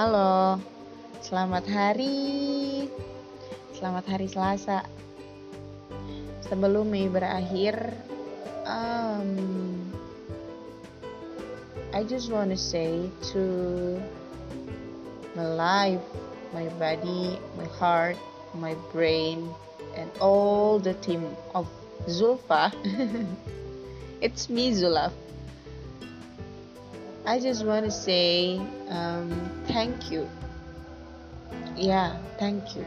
Halo, selamat hari, selamat hari Selasa. Sebelum Mei berakhir, um, I just wanna say to my life, my body, my heart, my brain, and all the team of Zulfa. it's me, Zulaf. I just want to say um, thank you. Yeah, thank you.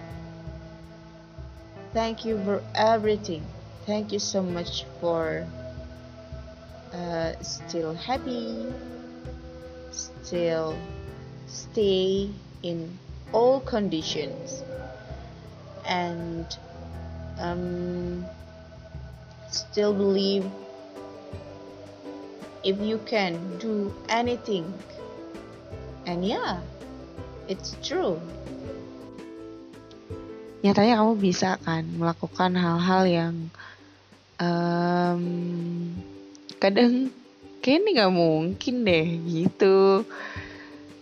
Thank you for everything. Thank you so much for uh, still happy, still stay in all conditions, and um, still believe if you can do anything. And yeah, it's true. Nyatanya kamu bisa kan melakukan hal-hal yang um, kadang kayak ini gak mungkin deh gitu.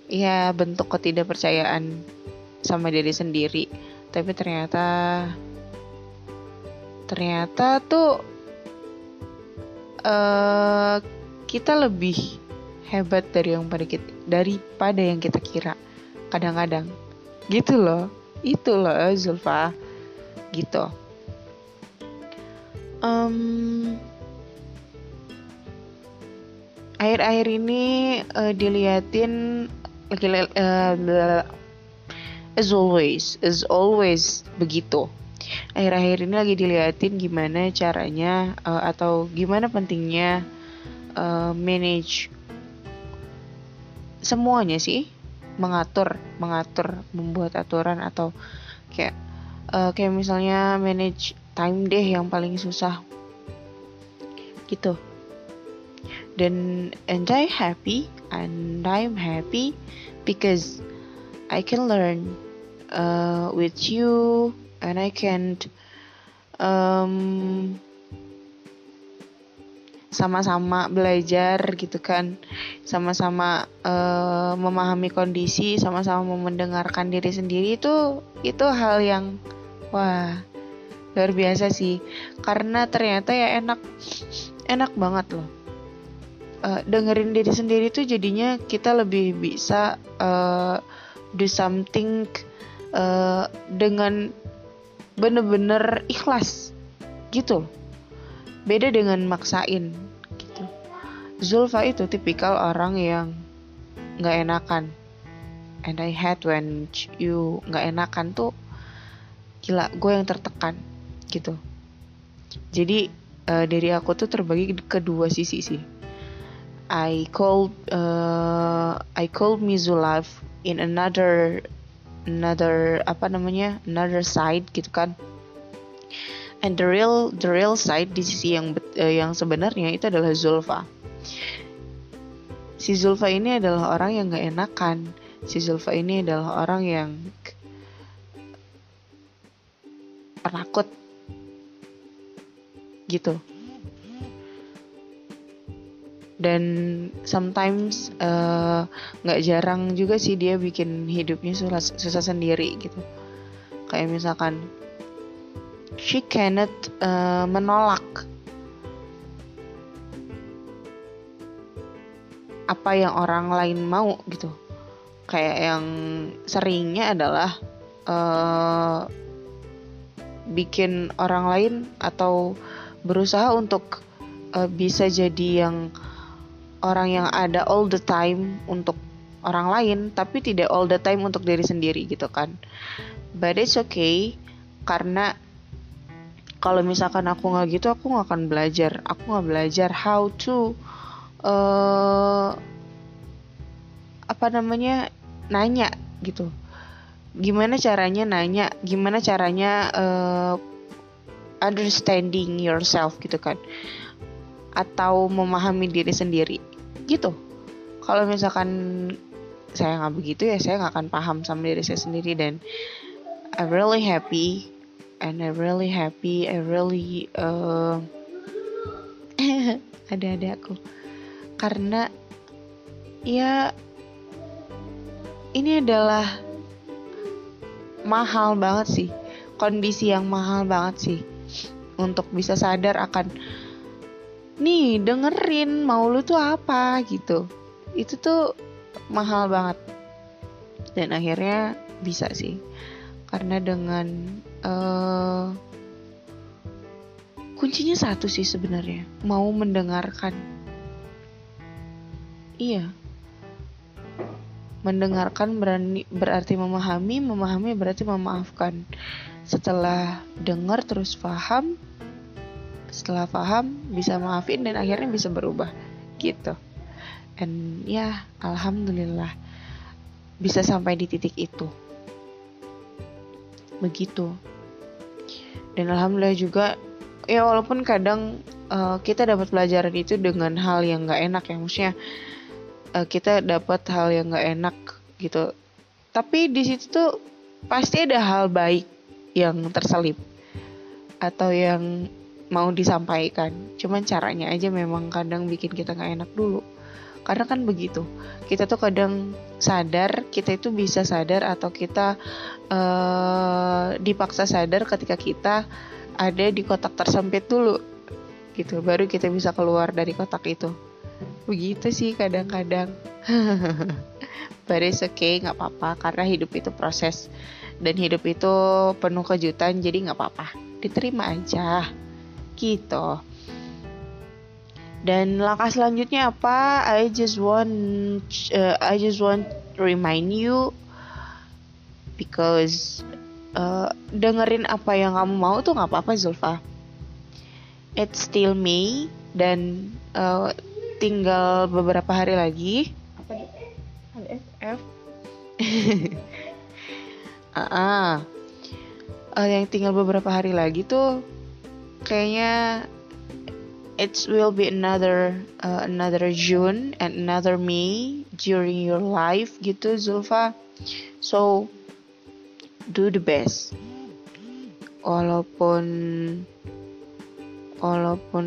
Ya bentuk ketidakpercayaan sama diri sendiri. Tapi ternyata ternyata tuh uh, kita lebih hebat dari yang pada kita daripada yang kita kira. Kadang-kadang. Gitu loh. Itu loh Zulfa. Gitu. Um, akhir-akhir ini uh, diliatin lagi uh, as always as always begitu. Akhir-akhir ini lagi diliatin gimana caranya uh, atau gimana pentingnya uh, manage semuanya sih. Mengatur mengatur membuat aturan atau kayak uh, kayak misalnya manage time deh yang paling susah. Gitu. Dan and I happy and I'm happy because I can learn uh, with you and I can um, sama-sama belajar gitu kan. Sama-sama uh, memahami kondisi sama-sama mendengarkan diri sendiri itu itu hal yang wah luar biasa sih. Karena ternyata ya enak enak banget loh. Uh, dengerin diri sendiri tuh jadinya kita lebih bisa uh, do something uh, dengan bener-bener ikhlas gitu beda dengan maksain gitu. Zulfa itu tipikal orang yang nggak enakan. And I hate when you nggak enakan tuh gila gue yang tertekan gitu. Jadi uh, dari aku tuh terbagi ke dua sisi sih. I call uh, I call me Zulaf in another another apa namanya another side gitu kan and the real the real side di sisi yang uh, yang sebenarnya itu adalah Zulfa. Si Zulfa ini adalah orang yang gak enakan. Si Zulfa ini adalah orang yang penakut. Gitu. Dan sometimes eh, nggak uh, jarang juga sih dia bikin hidupnya susah, susah sendiri gitu. Kayak misalkan she cannot uh, menolak apa yang orang lain mau gitu. Kayak yang seringnya adalah uh, bikin orang lain atau berusaha untuk uh, bisa jadi yang orang yang ada all the time untuk orang lain tapi tidak all the time untuk diri sendiri gitu kan. But it's okay karena kalau misalkan aku nggak gitu aku nggak akan belajar. Aku nggak belajar how to uh, apa namanya nanya gitu. Gimana caranya nanya gimana caranya uh, understanding yourself gitu kan. Atau memahami diri sendiri gitu. Kalau misalkan saya nggak begitu ya saya nggak akan paham sama diri saya sendiri. Dan I'm really happy and I really happy I really uh, ada-ada aku karena ya ini adalah mahal banget sih kondisi yang mahal banget sih untuk bisa sadar akan nih dengerin mau lu tuh apa? gitu. Itu tuh mahal banget. Dan akhirnya bisa sih karena dengan uh, kuncinya satu sih sebenarnya. Mau mendengarkan. Iya. Mendengarkan berani berarti memahami memahami berarti memaafkan. Setelah dengar terus paham setelah paham bisa maafin dan akhirnya bisa berubah gitu. And ya alhamdulillah bisa sampai di titik itu. Begitu dan alhamdulillah juga ya walaupun kadang uh, kita dapat pelajaran itu dengan hal yang nggak enak ya maksudnya uh, kita dapat hal yang nggak enak gitu. Tapi di situ tuh pasti ada hal baik yang terselip atau yang mau disampaikan. Cuman caranya aja memang kadang bikin kita nggak enak dulu karena kan begitu kita tuh kadang sadar kita itu bisa sadar atau kita uh, dipaksa sadar ketika kita ada di kotak tersempit dulu gitu. Baru kita bisa keluar dari kotak itu. Begitu sih kadang-kadang. But it's okay nggak apa-apa karena hidup itu proses. Dan hidup itu penuh kejutan jadi nggak apa-apa. Diterima aja. Gitu dan langkah selanjutnya apa? I just want uh, I just want to remind you because uh, dengerin apa yang kamu mau tuh nggak apa-apa Zulfa. It's still May dan uh, tinggal beberapa hari lagi. Apa Ada SF. ah, uh, uh, yang tinggal beberapa hari lagi tuh kayaknya it will be another uh, another June and another May during your life gitu Zulfa. So do the best. Walaupun walaupun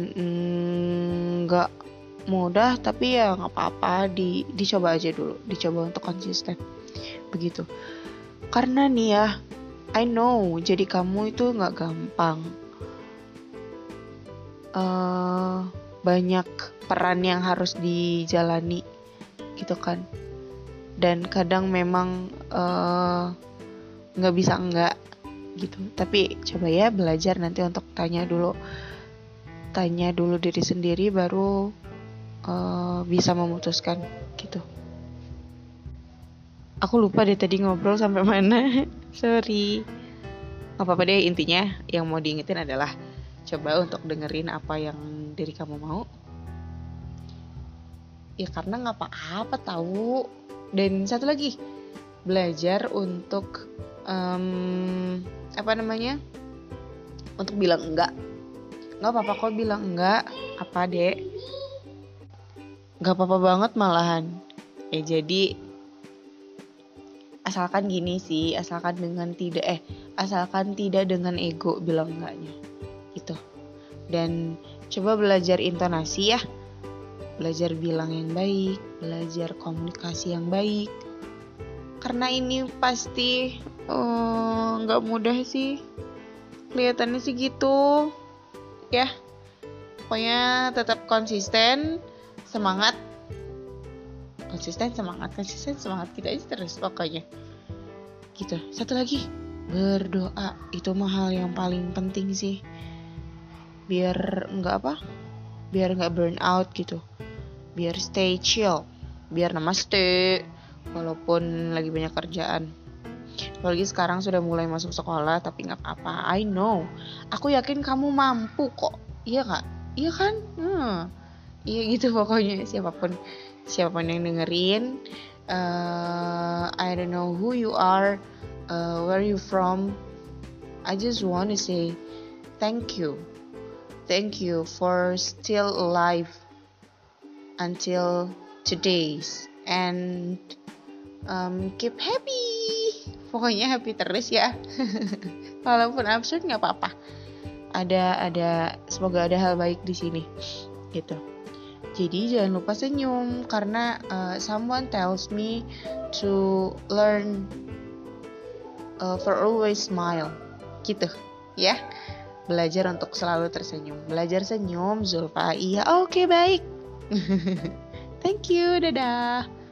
nggak mm, mudah tapi ya nggak apa-apa. Di dicoba aja dulu. Dicoba untuk konsisten. Begitu. Karena nih ya I know. Jadi kamu itu nggak gampang uh, banyak peran yang harus dijalani gitu kan. Dan kadang memang eh, nggak uh, bisa enggak gitu. Tapi coba ya belajar nanti untuk tanya dulu tanya dulu diri sendiri baru uh, bisa memutuskan gitu. Aku lupa deh tadi ngobrol sampai mana. Sorry. Nggak apa-apa deh intinya yang mau diingetin adalah coba untuk dengerin apa yang diri kamu mau. Ya karena nggak apa-apa tahu. Dan satu lagi belajar untuk um, apa namanya? Untuk bilang enggak. Nggak apa-apa kok bilang enggak. Apa dek? Nggak apa-apa banget malahan. Eh jadi asalkan gini sih asalkan dengan tidak eh asalkan tidak dengan ego bilang enggaknya dan coba belajar intonasi ya. Belajar bilang yang baik belajar komunikasi yang baik. Karena ini pasti eh, nggak uh, mudah sih. Kelihatannya sih gitu ya. Pokoknya tetap konsisten semangat. Konsisten semangat konsisten semangat kita aja terus pokoknya. Gitu. Satu lagi berdoa. Itu mahal yang paling penting sih biar nggak apa biar nggak burn out gitu. Biar stay chill biar namaste walaupun lagi banyak kerjaan. Apalagi sekarang sudah mulai masuk sekolah tapi nggak apa-apa I know. Aku yakin kamu mampu kok. Iya nggak? Iya kan? Hmm. iya gitu pokoknya. Siapa pun siapa pun yang dengerin uh, I don't know who you are uh, where you from. I just want to say thank you Thank you for still alive until today's and um, keep happy. Pokoknya happy terus ya. Walaupun absurd nggak apa-apa. Ada ada semoga ada hal baik di sini gitu. Jadi jangan lupa senyum karena uh, someone tells me to learn uh, for always smile. Gitu, ya. Belajar untuk selalu tersenyum. Belajar senyum, Zulfa. Iya, oke okay, baik. Thank you, dadah.